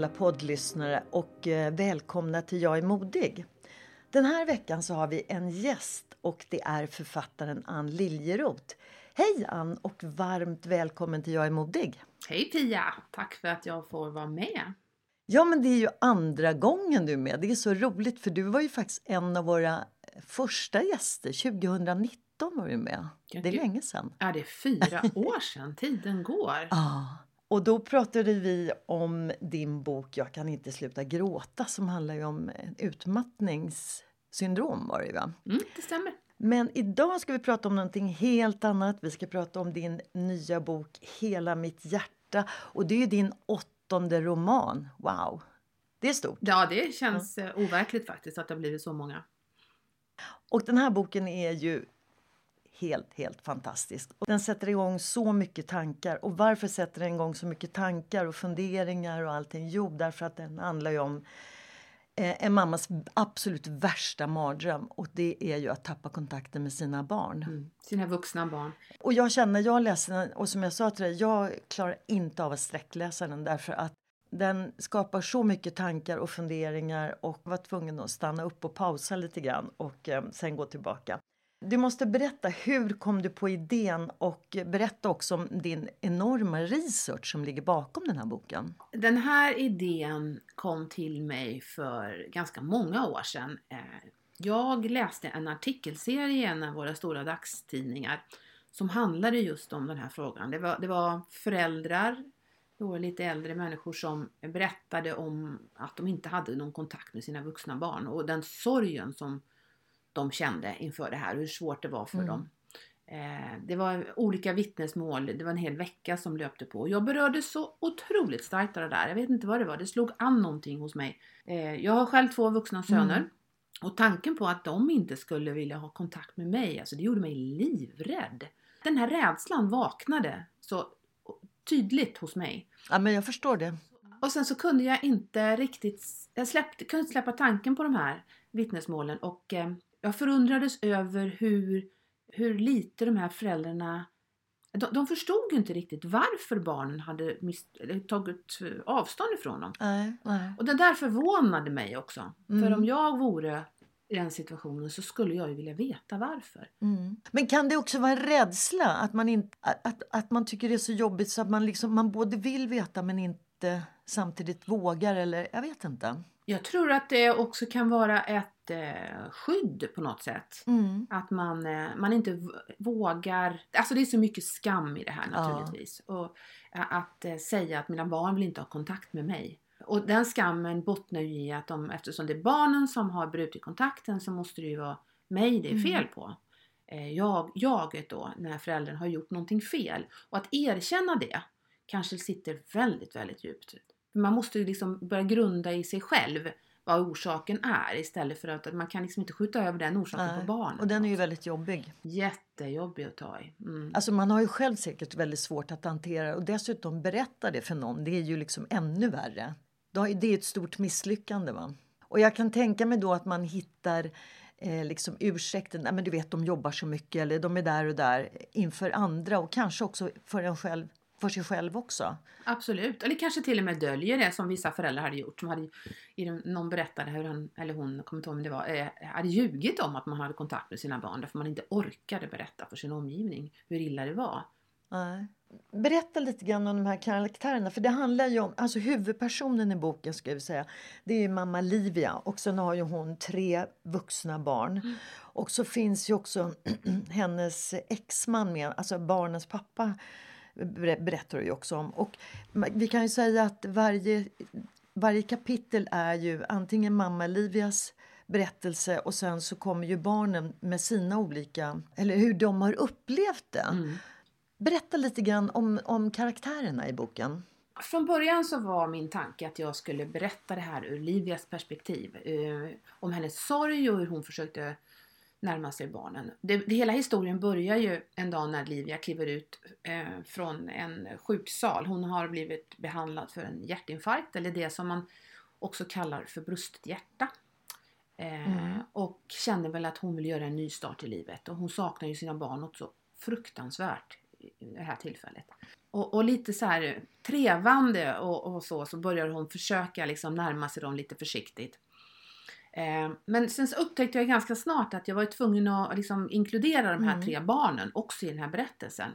alla poddlyssnare och eh, välkomna till Jag är modig. Den här veckan så har vi en gäst och det är författaren Ann Liljeroth. Hej Ann och varmt välkommen till Jag är modig. Hej Pia! Tack för att jag får vara med. Ja men det är ju andra gången du är med. Det är så roligt för du var ju faktiskt en av våra första gäster. 2019 var du med. Ja, det är länge sedan. Är det fyra år sedan? Tiden går. Ja. Och då pratade vi om din bok Jag kan inte sluta gråta som handlar om eh, utmattningssyndrom var det va? Mm, det stämmer. Men idag ska vi prata om någonting helt annat. Vi ska prata om din nya bok Hela mitt hjärta. Och det är ju din åttonde roman. Wow! Det är stort. Ja, det känns eh, overkligt faktiskt att det har blivit så många. Och den här boken är ju helt, helt fantastisk. Och den sätter igång så mycket tankar. Och varför sätter den igång så mycket tankar och funderingar och allting? Jo, därför att den handlar ju om eh, en mammas absolut värsta mardröm och det är ju att tappa kontakten med sina barn. Mm. Sina vuxna barn. Och jag känner, jag läser den och som jag sa till dig, jag klarar inte av att sträckläsa den därför att den skapar så mycket tankar och funderingar och var tvungen att stanna upp och pausa lite grann och eh, sen gå tillbaka. Du måste berätta, hur kom du på idén och berätta också om din enorma research som ligger bakom den här boken. Den här idén kom till mig för ganska många år sedan. Eh, jag läste en artikelserie i en av våra stora dagstidningar som handlade just om den här frågan. Det var, det var föräldrar, då lite äldre människor som berättade om att de inte hade någon kontakt med sina vuxna barn och den sorgen som de kände inför det här, hur svårt det var för Mm. dem. Eh, Det var olika vittnesmål, det var en hel vecka som löpte på. Jag berörde så otroligt starkt av det där. Jag vet inte vad det var, det slog an någonting hos mig. Eh, Jag har själv två vuxna söner. Mm. Och tanken på att de inte skulle vilja ha kontakt med mig, alltså det gjorde mig livrädd. Den här rädslan vaknade så tydligt hos mig. Ja, men jag förstår det. Och sen så kunde jag inte riktigt, jag släppte, kunde inte släppa tanken på de här vittnesmålen och eh, jag förundrades över hur, hur lite de här föräldrarna de, de förstod ju inte riktigt varför barnen hade eller tagit avstånd ifrån dem. Nej, nej. Och det där förvånade mig också. Mm. För om jag vore i den situationen så skulle jag ju vilja veta varför. Mm. Men kan det också vara en rädsla? Att man, inte, att, att man tycker det är så jobbigt så att man, liksom, man både vill veta men inte samtidigt vågar? Eller jag vet inte. Jag tror att det också kan vara ett eh, skydd på något sätt. Mm. Att man, eh, man inte vågar, alltså det är så mycket skam i det här Ja. naturligtvis. Och eh, att eh, säga att mina barn vill inte ha kontakt med mig. Och den skammen bottnar ju i att de, eftersom det är barnen som har brutit kontakten så måste det ju vara mig det är Mm. fel på. Eh, Jag, jaget då, när föräldern har gjort någonting fel. Och att erkänna det kanske sitter väldigt, väldigt djupt. Man måste ju liksom börja grunda i sig själv vad orsaken är istället för att man kan liksom inte skjuta över den orsaken Nej. på barnen. Och den är ju väldigt jobbig. Jättejobbig att ta i. Mm. Alltså man har ju själv säkert väldigt svårt att hantera och dessutom berätta det för någon. Det är ju liksom ännu värre. Det är ett stort misslyckande. Va? Och jag kan tänka mig då att man hittar eh, liksom ursäkten. Nej, men du vet, de jobbar så mycket eller de är där och där inför andra och kanske också för en själv för sig själv också. Absolut. Eller kanske till och med döljer det som vissa föräldrar hade gjort. Som hade, någon berättade hur han, eller hon, kommer inte ihåg om det var, eh, hade ljugit om att man hade kontakt med sina barn därför man inte orkade berätta för sin omgivning hur illa det var. Nej. berätta lite grann om de här karaktärerna. För det handlar ju om, alltså huvudpersonen i boken ska vi säga, det är mamma Livia och sen har ju hon tre vuxna barn. Mm. Och så finns ju också hennes exman med, alltså barnens pappa berättar du ju också om. Och vi kan ju säga att varje, varje kapitel är ju antingen mamma Livias berättelse och sen så kommer ju barnen med sina olika, eller hur de har upplevt det. Mm. Berätta lite grann om, om karaktärerna i boken. Från början så var min tanke att jag skulle berätta det här ur Livias perspektiv. Eh, om hennes sorg och hur hon försökte närma sig barnen. Det, det, hela historien börjar ju en dag när Livia kliver ut eh, från en sjuksal. Hon har blivit behandlad för en hjärtinfarkt eller det som man också kallar för brustet hjärta. Eh, mm. Och känner väl att hon vill göra en ny start i livet och hon saknar ju sina barn något så fruktansvärt i det här tillfället. Och, och lite så här trevande och, och, så, så börjar hon försöka liksom närma sig dem lite försiktigt. Eh, men sen så upptäckte jag ganska snart att jag var tvungen att liksom inkludera de här mm. tre barnen också i den här berättelsen.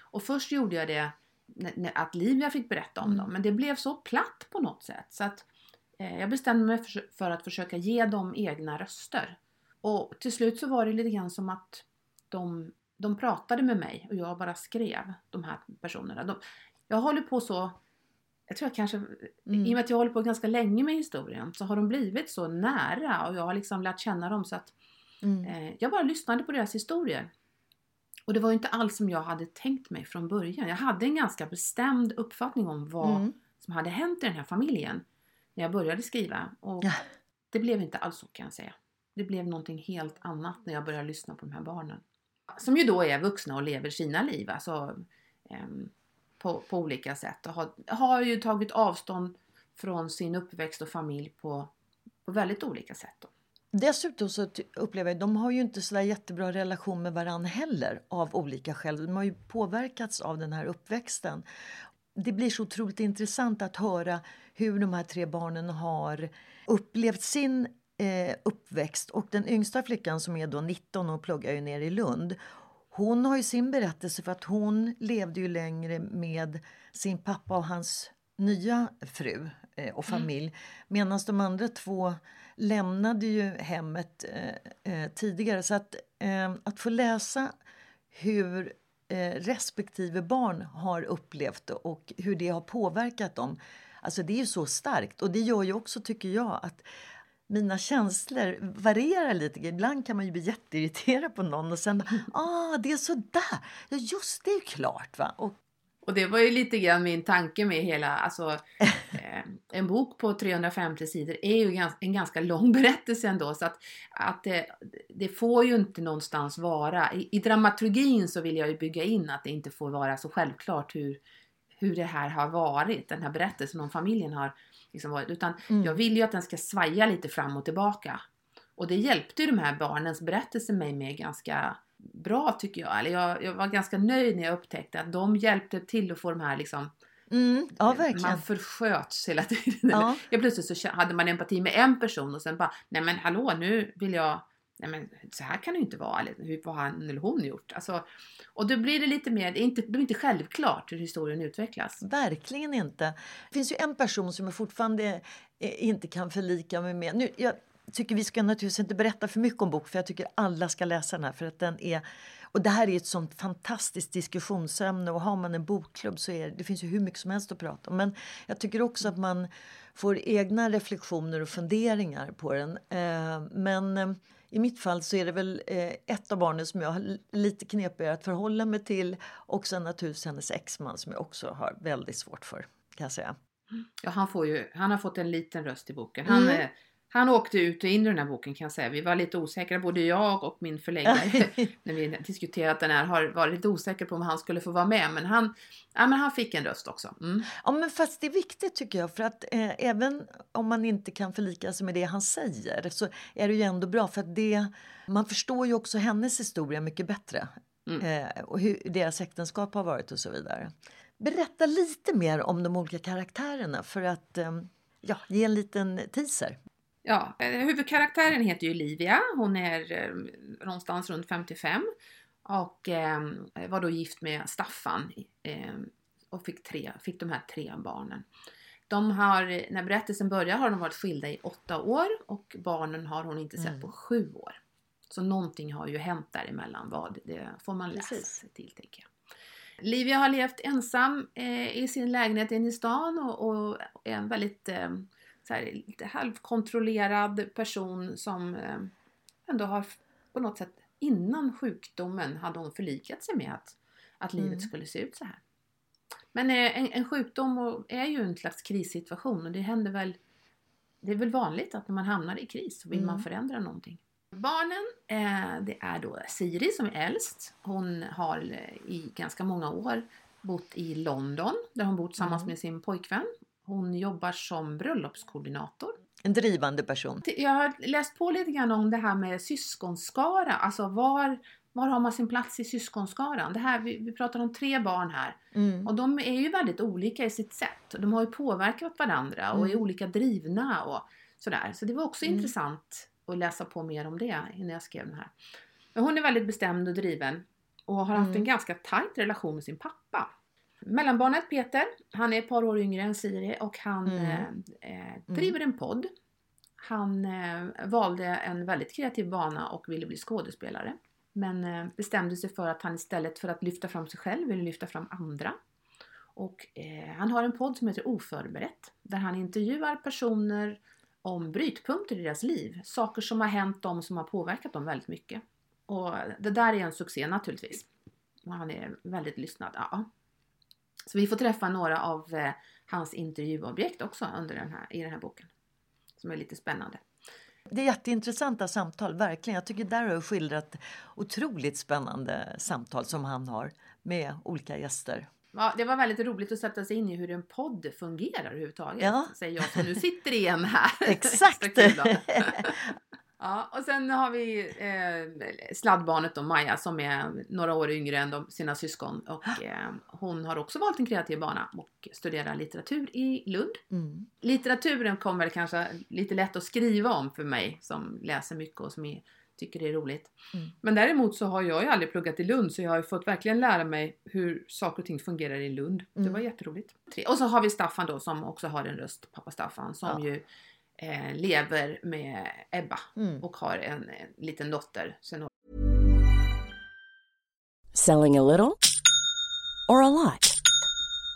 Och först gjorde jag det att Livia fick berätta om mm. dem, men det blev så platt på något sätt så att eh, jag bestämde mig för, för att försöka ge dem egna röster. Och till slut så var det lite grann som att de de pratade med mig och jag bara skrev de här personerna. De, jag håller på så, jag tror jag kanske, mm. i och med att jag håller på ganska länge med historien så har de blivit så nära och jag har liksom lärt känna dem så att mm. eh, jag bara lyssnade på deras historier. Och det var ju inte alls som jag hade tänkt mig från början. Jag hade en ganska bestämd uppfattning om vad mm. som hade hänt i den här familjen när jag började skriva. Och ja. det blev inte alls så kan jag säga. Det blev någonting helt annat när jag började lyssna på de här barnen som ju då är vuxna och lever sina liv alltså, eh, på, på olika sätt och har, har ju tagit avstånd från sin uppväxt och familj på, på väldigt olika sätt. Då. Dessutom så upplever jag de har ju inte så jättebra relation med varandra heller av olika skäl. De har ju påverkats av den här uppväxten. Det blir så otroligt intressant att höra hur de här tre barnen har upplevt sin eh, uppväxt. Och den yngsta flickan som är då 19 och pluggar ju nere i Lund. Hon har ju sin berättelse för att hon levde ju längre med sin pappa och hans nya fru eh, och mm. familj. Mm. Medan de andra två lämnade ju hemmet eh, eh tidigare. Så att, eh, att få läsa hur eh, respektive barn har upplevt det och hur det har påverkat dem. Alltså det är ju så starkt och det gör ju också, tycker jag, att mina känslor varierar lite. Ibland kan man ju bli jätteirriterad på någon och sen ah, det är så där. Ja, just det är ju klart va. Och, och det var ju lite grann min tanke med hela, alltså eh, en bok på 350 sidor är ju en ganska lång berättelse ändå så att, att det, det får ju inte någonstans vara, i, i dramaturgin så vill jag ju bygga in att det inte får vara så självklart hur, hur det här har varit, den här berättelsen om familjen har liksom varit. Utan mm. jag vill ju att den ska svaja lite fram och tillbaka. Och det hjälpte ju de här barnens berättelse mig med ganska bra tycker jag. Eller jag, jag var ganska nöjd när jag upptäckte att de hjälpte till att få de här liksom Mm, ja, verkligen. Man försköts hela tiden. Ja. ja, plötsligt så hade man empati med en person och sen bara, nej men hallå nu vill jag nej men så här kan det ju inte vara, eller hur har han eller hon gjort? Alltså, och då blir det lite mer, det är inte, det blir inte självklart hur historien utvecklas. Verkligen inte. Det finns ju en person som jag fortfarande eh, inte kan förlika mig med. Nu, jag tycker vi ska naturligtvis inte berätta för mycket om boken för jag tycker alla ska läsa den här för att den är och det här är ett sånt fantastiskt diskussionsämne och har man en bokklubb så är det finns ju hur mycket som helst att prata om. Men jag tycker också att man får egna reflektioner och funderingar på den. Eh, men eh, i mitt fall så är det väl eh, ett av barnen som jag har lite knepigare att förhålla mig till och sen naturligtvis hennes exman som jag också har väldigt svårt för kan säga. Ja, han, får ju, han har fått en liten röst i boken. Han, mm. Han åkte ut och in i den här boken kan jag säga. Vi var lite osäkra, både jag och min förläggare, när vi diskuterat den här, har varit lite osäkra på om han skulle få vara med. Men han, ja, men han fick en röst också. Mm. Ja, men fast det är viktigt tycker jag, för att eh, även om man inte kan förlika sig med det han säger så är det ju ändå bra för att det, man förstår ju också hennes historia mycket bättre. Mm. Eh, och hur deras äktenskap har varit och så vidare. Berätta lite mer om de olika karaktärerna för att eh, ja, ge en liten teaser. Ja, eh, huvudkaraktären heter ju Livia. Hon är eh, någonstans runt 55 och eh, var då gift med Staffan eh, och fick, tre, fick de här tre barnen. De har, när berättelsen börjar har de varit skilda i åtta år och barnen har hon inte sett Mm. på sju år. Så någonting har ju hänt däremellan. Vad, det får man läsa Precis. sig till tänker jag. Livia har levt ensam eh, i sin lägenhet inne i stan och, och är en väldigt eh, så här, lite halvkontrollerad person som eh, ändå har på något sätt innan sjukdomen hade hon förlikat sig med att, att livet Mm. skulle se ut så här. Men eh, en, en sjukdom är ju en slags krissituation och det händer väl det är väl vanligt att när man hamnar i kris så vill man Mm. förändra någonting. Barnen, eh, det är då Siri som är äldst. Hon har i ganska många år bott i London där hon bott tillsammans Mm. med sin pojkvän. Hon jobbar som bröllopskoordinator. En drivande person. Jag har läst på lite grann om det här med syskonskara, alltså var, var har man sin plats i syskonskaran? Det här, vi, vi pratar om tre barn här Mm. och de är ju väldigt olika i sitt sätt. De har ju påverkat varandra och är Mm. olika drivna och sådär. Så det var också Mm. intressant att läsa på mer om det innan jag skrev den här. Men hon är väldigt bestämd och driven och har haft Mm. en ganska tajt relation med sin pappa. Mellanbarnet Peter, han är ett par år yngre än Siri och han Mm. eh, eh, driver en podd. Han eh, valde en väldigt kreativ bana och ville bli skådespelare. Men eh, bestämde sig för att han istället för att lyfta fram sig själv ville lyfta fram andra. Och eh, han har en podd som heter Oförberett. Där han intervjuar personer om brytpunkter i deras liv. Saker som har hänt dem som har påverkat dem väldigt mycket. Och det där är en succé naturligtvis. Han är väldigt lyssnad. Ja. Så vi får träffa några av eh, hans intervjuobjekt också under den här, i den här boken. Som är lite spännande. Det är jätteintressanta samtal, verkligen. Jag tycker där har skildrat otroligt spännande samtal som han har med olika gäster. Ja, det var väldigt roligt att sätta sig in i hur en podd fungerar överhuvudtaget. Ja. Säger jag som nu sitter i en här. Exakt! Ja, och sen har vi eh, sladdbarnet då, Maja, som är några år yngre än de, sina syskon. Och eh, hon har också valt en kreativ bana och studerar litteratur i Lund. Mm. Litteraturen kommer väl kanske lite lätt att skriva om för mig som läser mycket och som är, tycker det är roligt. Mm. Men däremot så har jag ju aldrig pluggat i Lund så jag har ju fått verkligen lära mig hur saker och ting fungerar i Lund. Det Mm. var jätteroligt. Och så har vi Staffan då som också har en röst, pappa Staffan, som Ja. ju eh, lever med Ebba Mm. och har en, en liten dotter sen Selling a little or a lot?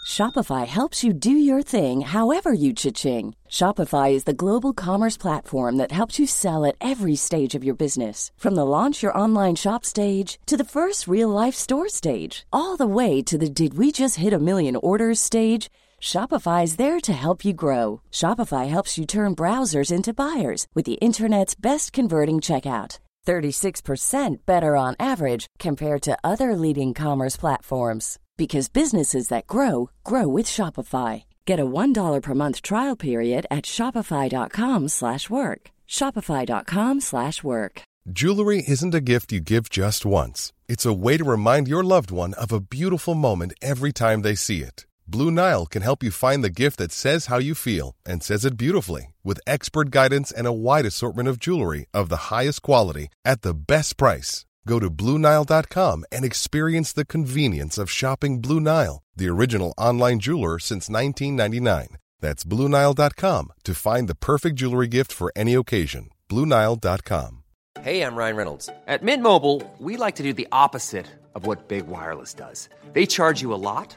Shopify helps you do your thing however you cha-ching. Shopify is the global commerce platform that helps you sell at every stage of your business. From the launch your online shop stage to the first real life store stage, all the way to the did we just hit a million orders stage. Shopify is there to help you grow. Shopify helps you turn browsers into buyers with the internet's best converting checkout. 36% better on average compared to other leading commerce platforms because businesses that grow grow with Shopify. Get a $1 per month trial period at shopify.com/work. shopify.com/work. Jewelry isn't a gift you give just once. It's a way to remind your loved one of a beautiful moment every time they see it. Blue Nile can help you find the gift that says how you feel and says it beautifully with expert guidance and a wide assortment of jewelry of the highest quality at the best price. Go to BlueNile.com and experience the convenience of shopping Blue Nile, the original online jeweler since 1999. That's BlueNile.com to find the perfect jewelry gift for any occasion. BlueNile.com. Hey, I'm Ryan Reynolds. At Mint Mobile, we like to do the opposite of what Big Wireless does. They charge you a lot,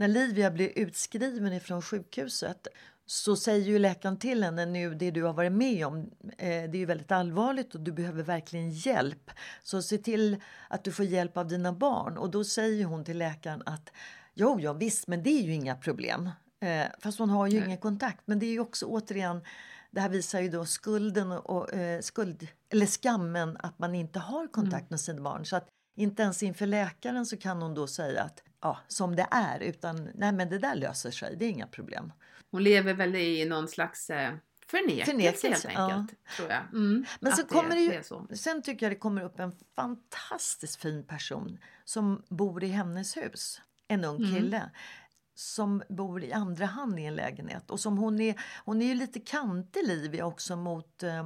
När Livia blir utskriven ifrån sjukhuset så säger ju läkaren till henne nu det du har varit med om. Eh, det är ju väldigt allvarligt och du behöver verkligen hjälp. Så se till att du får hjälp av dina barn. Och då säger hon till läkaren att jo, ja visst, men det är ju inga problem. Eh, fast hon har ju Nej. ingen kontakt. Men det är ju också återigen det här visar ju då skulden och eh, skuld eller skammen att man inte har kontakt med sina barn. Så att inte ens inför läkaren så kan hon då säga att ja, som det är utan nej men det där löser sig, det är inga problem. Hon lever väl i någon slags eh, förnekelse, Förnekelse, helt enkelt. Tror jag. Mm, Men så kommer det ju, så. sen tycker jag det kommer upp en fantastiskt fin person som bor i hennes hus. En ung Mm. kille som bor i andra hand i en lägenhet. Och som hon är, hon är ju lite kantig Livia också mot eh,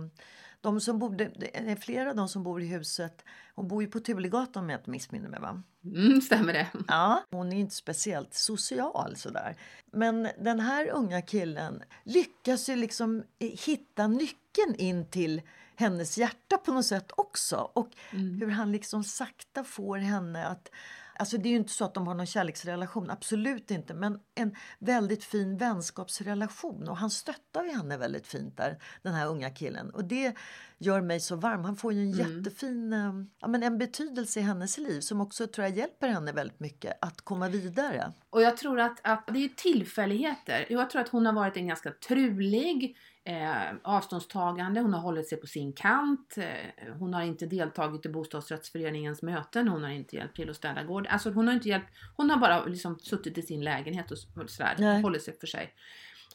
de som borde, det är flera av de som bor i huset. Hon bor ju på Tulegatan om jag inte missminner mig va? Mm, stämmer det? Ja, hon är inte speciellt social sådär. Men den här unga killen lyckas ju liksom hitta nyckeln in till hennes hjärta på något sätt också. Och hur han liksom sakta får henne att Alltså det är ju inte så att de har någon kärleksrelation, absolut inte. Men en väldigt fin vänskapsrelation. Och han stöttar ju henne väldigt fint där, den här unga killen. Och det gör mig så varm. Han får ju en jättefin eh, ja, men en betydelse i hennes liv som också tror jag hjälper henne väldigt mycket att komma vidare. Och jag tror att, att det är tillfälligheter. Jag tror att hon har varit en ganska trulig, eh, avståndstagande, hon har hållit sig på sin kant, eh, hon har inte deltagit i bostadsrättsföreningens möten, hon har inte hjälpt till att städa gård. Alltså hon har inte hjälpt, hon har bara liksom suttit i sin lägenhet och, sådär, Nej. hållit sig för sig.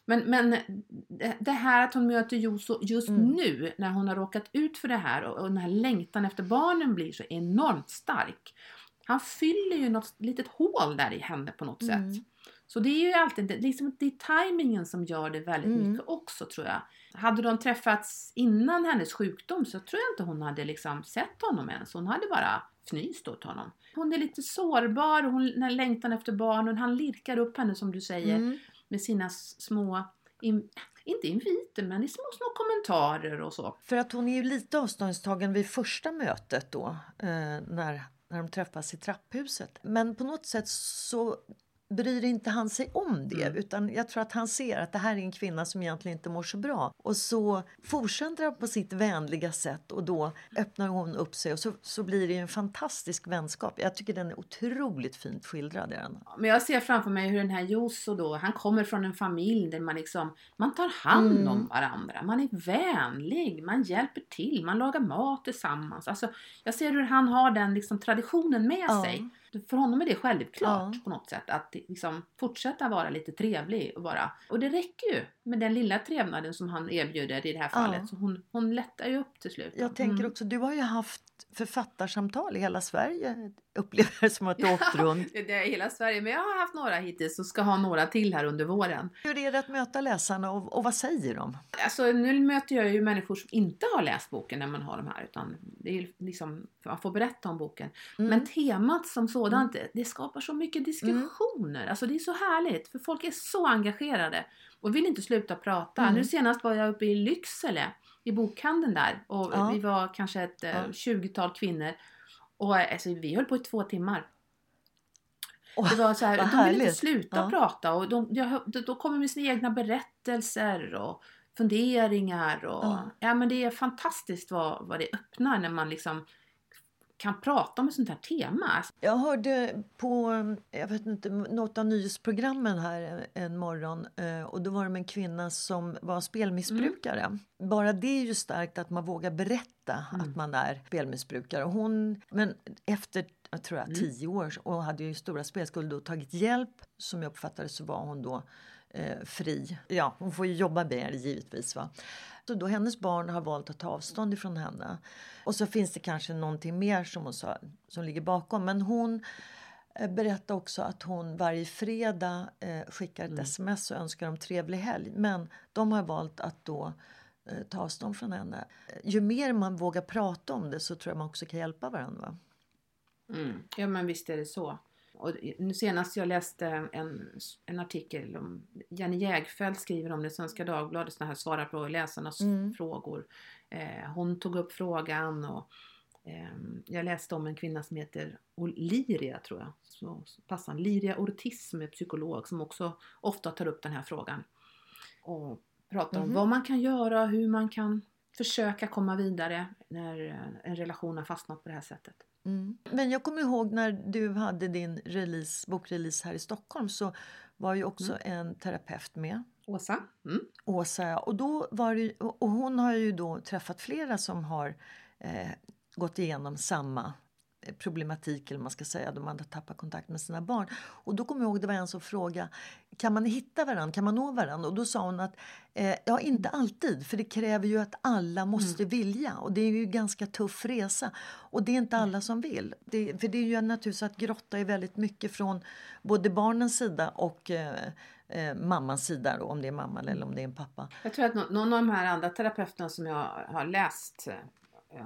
Men, men det- det här att hon möter Joso just Mm. nu när hon har råkat ut för det här och, och den här längtan efter barnen blir så enormt stark. Han fyller ju något litet hål där i henne på något Mm. sätt. Så det är ju alltid, liksom, det är tajmingen som gör det väldigt Mm. mycket också tror jag. Hade de träffats innan hennes sjukdom så tror jag inte hon hade liksom sett honom ens. Hon hade bara fnyst åt honom. Hon är lite sårbar, och hon, längtan efter barnen, han lirkar upp henne som du säger Mm. med sina små, in, inte inviter men i små, små kommentarer och så. För att hon är ju lite avståndstagen vid första mötet då, eh, när, när de träffas i trapphuset. Men på något sätt så bryr inte han sig om det. Mm. Utan jag tror att han ser att det här är en kvinna som egentligen inte mår så bra. Och så fortsätter han på sitt vänliga sätt och då öppnar hon upp sig och så, så blir det en fantastisk vänskap. Jag tycker den är otroligt fint skildrad. Den. Men jag ser framför mig hur den här Joso då, han kommer från en familj där man liksom, man tar hand Mm. om varandra, man är vänlig, man hjälper till, man lagar mat tillsammans. Alltså, jag ser hur han har den liksom traditionen med Ja. sig. För honom är det självklart Ja. på något sätt att liksom fortsätta vara lite trevlig och bara. Och det räcker ju med den lilla trevnaden som han erbjuder i det här Ja. fallet. Så hon, hon lättar ju upp till slut. Jag tänker Mm. också, du har ju haft författarsamtal i hela Sverige. Upplever det som att du åkt runt. Det är hela Sverige, men jag har haft några hittills och ska ha några till här under våren. Hur är det att möta läsarna och, och vad säger de? Alltså, nu möter jag ju människor som inte har läst boken när man har de här. Utan det är liksom, man får berätta om boken. Mm. Men temat som sådant, det- det skapar så mycket diskussioner. Alltså det är så härligt, för folk är så engagerade och vill inte sluta prata. Mm. Nu senast var jag uppe i Lycksele, i bokhandeln där. Och Ja. vi var kanske ett eh, Ja. 20-tal kvinnor. Och eh, alltså, vi höll på i två timmar. Åh, Det var så här, de vill inte sluta Ja. prata och de, de, de kommer med sina egna berättelser och funderingar. Och, Ja. ja. men det är fantastiskt vad, vad det öppnar när man liksom kan prata om ett sånt här tema. Jag hörde på jag vet inte, något av nyhetsprogrammen här en morgon eh, och då var det med en kvinna som var spelmissbrukare. Bara det är ju starkt att man vågar berätta att man är spelmissbrukare. Hon, men efter jag tror jag, tio år och hade ju stora spelskulder och tagit hjälp. Som jag uppfattade så var hon då eh, fri. Ja, hon får ju jobba med det givetvis. Va? Så då hennes barn har valt att ta avstånd ifrån henne. Och så finns det kanske någonting mer som hon sa som ligger bakom. Men hon eh, berättade också att hon varje fredag eh, skickar ett sms och önskar dem trevlig helg. Men de har valt att då eh, ta avstånd från henne. Ju mer man vågar prata om det så tror jag man också kan hjälpa varandra. Va? mm. Ja men visst är det så. Och nu senast jag läste en, en artikel om Jenny Jägfeldt skriver om det i Svenska Dagbladet, såna här svarar på läsarnas Mm. frågor. Eh, hon tog upp frågan och eh, jag läste om en kvinna som heter Liria tror jag. Så passar Liria Ortiz är psykolog som också ofta tar upp den här frågan. Och pratar om Mhm. vad man kan göra, hur man kan försöka komma vidare när eh, en relation har fastnat på det här sättet. Mm. Men jag kommer ihåg när du hade din release, bokrelease här i Stockholm så var ju också en terapeut med. Åsa? Mm. Åsa, ja. och, då var det, och hon har ju då träffat flera som har eh, gått igenom samma problematik eller man ska säga. De hade tappat kontakt med sina barn. Och då kommer jag ihåg det var en som frågade kan man hitta varandra, kan man nå varandra? Och då sa hon att eh, ja, inte alltid, för det kräver ju att alla måste mm. vilja. Och det är ju en ganska tuff resa. Och det är inte alla som vill. Det, för det är ju naturligtvis att grotta är väldigt mycket från både barnens sida och eh, eh, mammans sida, då, om det är mamma eller om det är en pappa. Jag tror att någon av de här andra terapeuterna som jag har läst eh,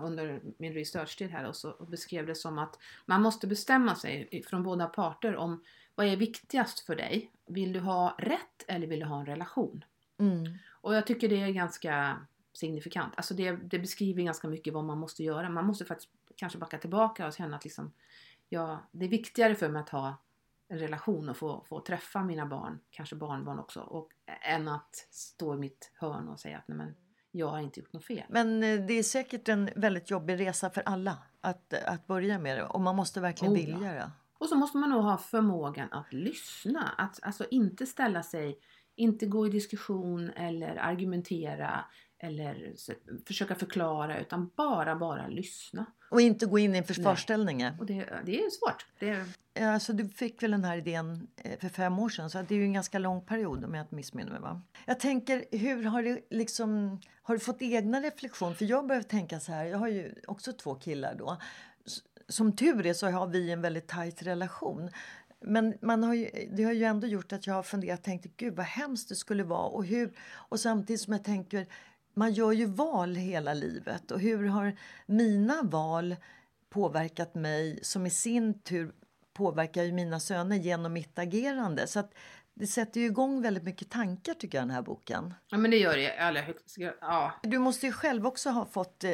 under min researchtid här och så beskrev det som att man måste bestämma sig från båda parter om vad är viktigast för dig? Vill du ha rätt eller vill du ha en relation? Mm. Och jag tycker det är ganska signifikant. Alltså det, det, beskriver ganska mycket vad man måste göra. Man måste faktiskt kanske backa tillbaka och känna att liksom, ja, det är viktigare för mig att ha en relation och få, få träffa mina barn, kanske barnbarn också, och, än att stå i mitt hörn och säga att nej men, jag har inte gjort något fel. Men eh, det är säkert en väldigt jobbig resa för alla att, att börja med det och man måste verkligen oh, vilja det. Och så måste man nog ha förmågan att lyssna, att alltså inte ställa sig, inte gå i diskussion eller argumentera eller försöka förklara utan bara, bara lyssna. Och inte gå in i en försvarsställning. Och det, det är svårt. Det... Alltså, du fick väl den här idén eh, för fem år sedan så det är ju en ganska lång period om jag inte missminner mig. Va? Jag tänker, hur har du liksom, har du fått egna reflektioner? För jag börjar tänka så här, jag har ju också två killar då. Som tur är så har vi en väldigt tajt relation. Men man har ju, det har ju ändå gjort att jag har funderat tänkt gud vad hemskt det skulle vara. Och, hur, och samtidigt som jag tänker man gör ju val hela livet. Och hur har mina val påverkat mig som i sin tur påverkar ju mina söner genom mitt agerande. Så att det sätter ju igång väldigt mycket tankar tycker jag den här boken. Ja men det gör det i allra högsta grad. Ja. Du måste ju själv också ha fått eh,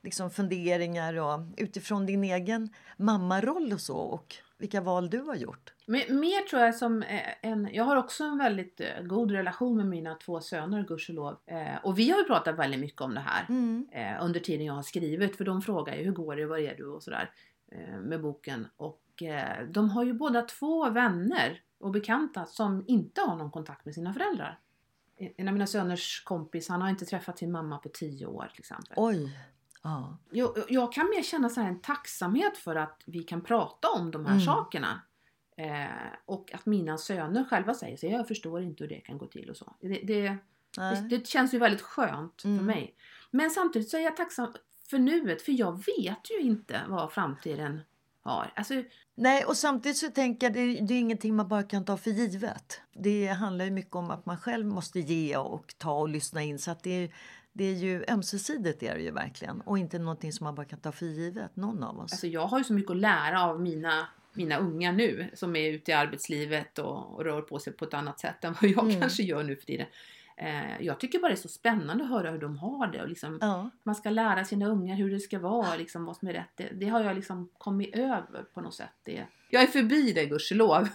liksom funderingar och, utifrån din egen mammaroll och så och vilka val du har gjort. Men, mer tror jag som en, jag har också en väldigt eh, god relation med mina två söner gudskelov. Eh, och vi har ju pratat väldigt mycket om det här mm. eh, under tiden jag har skrivit för de frågar ju hur går det, var är du och sådär eh, med boken. Och eh, de har ju båda två vänner och bekanta som inte har någon kontakt med sina föräldrar. En av mina söners kompis, han har inte träffat sin mamma på tio år till exempel. Oj! Ja. Jag, jag kan mer känna så en tacksamhet för att vi kan prata om de här mm. sakerna. Eh, och att mina söner själva säger så jag förstår inte hur det kan gå till och så. Det, det, det, det känns ju väldigt skönt mm. för mig. Men samtidigt så är jag tacksam för nuet för jag vet ju inte vad framtiden har. Alltså, Nej, och samtidigt så tänker jag det, det är ingenting man bara kan ta för givet. Det handlar ju mycket om att man själv måste ge och ta och lyssna in. Så att det är, det är ju ömsesidigt är det ju verkligen och inte någonting som man bara kan ta för givet, någon av oss. Alltså jag har ju så mycket att lära av mina mina unga nu som är ute i arbetslivet och, och rör på sig på ett annat sätt än vad jag mm. kanske gör nu för tiden. Eh, jag tycker bara det är så spännande att höra hur de har det. Och liksom, ja. Man ska lära sina ungar hur det ska vara, liksom, vad som är rätt. Det, det har jag liksom kommit över på något sätt. Det, jag är förbi det gudskelov.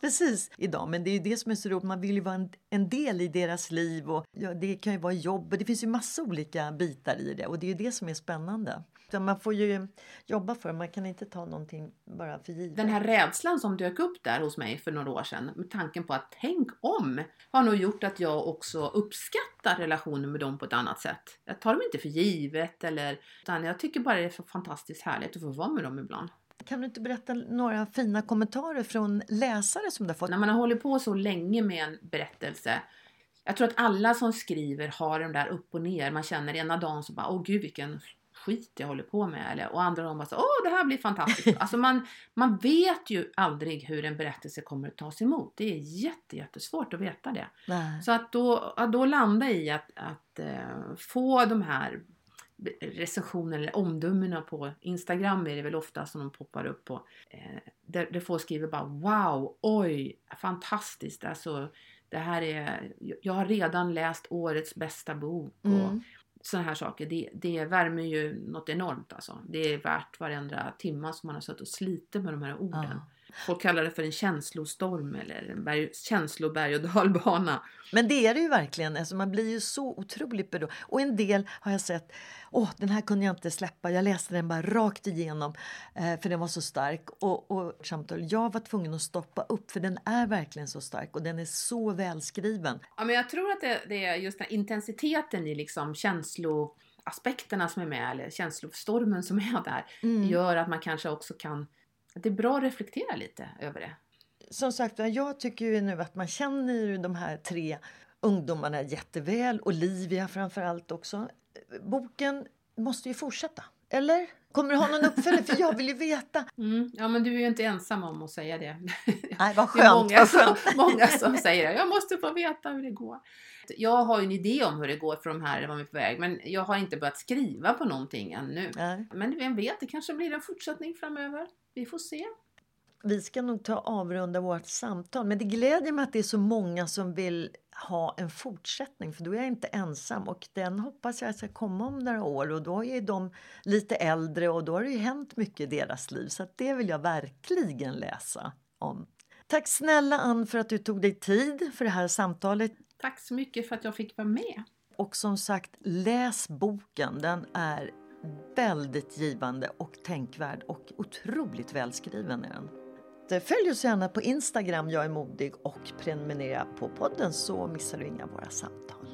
Precis, idag. Men det är det som är så roligt. Man vill ju vara en, en del i deras liv. Och, ja, det kan ju vara jobb och det finns ju massa olika bitar i det. Och det är ju det som är spännande. Så man får ju jobba för det. Man kan inte ta någonting bara för givet. Den här rädslan som dök upp där hos mig för några år sedan. Med tanken på att tänk om. Har nog gjort att jag också uppskattar relationen med dem på ett annat sätt. Jag tar dem inte för givet eller utan jag tycker bara det är så fantastiskt härligt att få vara med dem ibland. Kan du inte berätta några fina kommentarer från läsare som du har fått? När man har hållit på så länge med en berättelse jag tror att alla som skriver har de där upp och ner. Man känner ena dagen så bara, åh gud vilken skit jag håller på med. Eller, och andra dagen bara så, åh det här blir fantastiskt. alltså man, man vet ju aldrig hur en berättelse kommer att tas emot. Det är jätte, jättesvårt att veta det. Nej. Så att då, att då landa i att, att uh, få de här recensioner eller omdömena på Instagram är det väl ofta som de poppar upp på. Eh, där, där folk skriver bara wow, oj, fantastiskt. Alltså, det här är, jag har redan läst årets bästa bok. Och mm sådana här saker. Det, det värmer ju något enormt alltså. Det är värt varenda timma som man har suttit och slitit med de här orden. Ja. Folk kallar det för en känslostorm eller en berg, känsloberg och dalbana. Men det är det ju verkligen. Alltså man blir ju så otroligt beroende. Och en del har jag sett, åh den här kunde jag inte släppa. Jag läste den bara rakt igenom eh, för den var så stark. Och, och samtal, jag var tvungen att stoppa upp för den är verkligen så stark och den är så välskriven. Ja men jag tror att det, det är just den intensiteten i liksom känslo aspekterna som är med, eller känslostormen som är där, Mm. gör att man kanske också kan... Att det är bra att reflektera lite över det. Som sagt, jag tycker ju nu att man känner ju de här tre ungdomarna jätteväl. Olivia framför allt också. Boken måste ju fortsätta. Eller? Kommer du ha någon uppföljning? För jag vill ju veta. Mm. Ja, men du är ju inte ensam om att säga det. Nej, vad Det är skönt. många vad som, skönt. många som säger det. Jag måste få veta hur det går. Jag har ju en idé om hur det går för de här var vi på väg, men jag har inte börjat skriva på någonting ännu. Nej. Men vem vet, det kanske blir en fortsättning framöver. Vi får se. Vi ska nog ta avrunda vårt samtal. Men det gläder mig att det är så många som vill ha en fortsättning. För då är jag inte ensam. Och den hoppas jag ska komma om några år. Och då är de lite äldre och då har det ju hänt mycket i deras liv. Så att det vill jag verkligen läsa om. Tack snälla Ann för att du tog dig tid för det här samtalet. Tack så mycket för att jag fick vara med. Och som sagt, läs boken. Den är väldigt givande och tänkvärd och otroligt välskriven är den. Följ oss gärna på Instagram, jag är modig och prenumerera på podden så missar du inga våra samtal.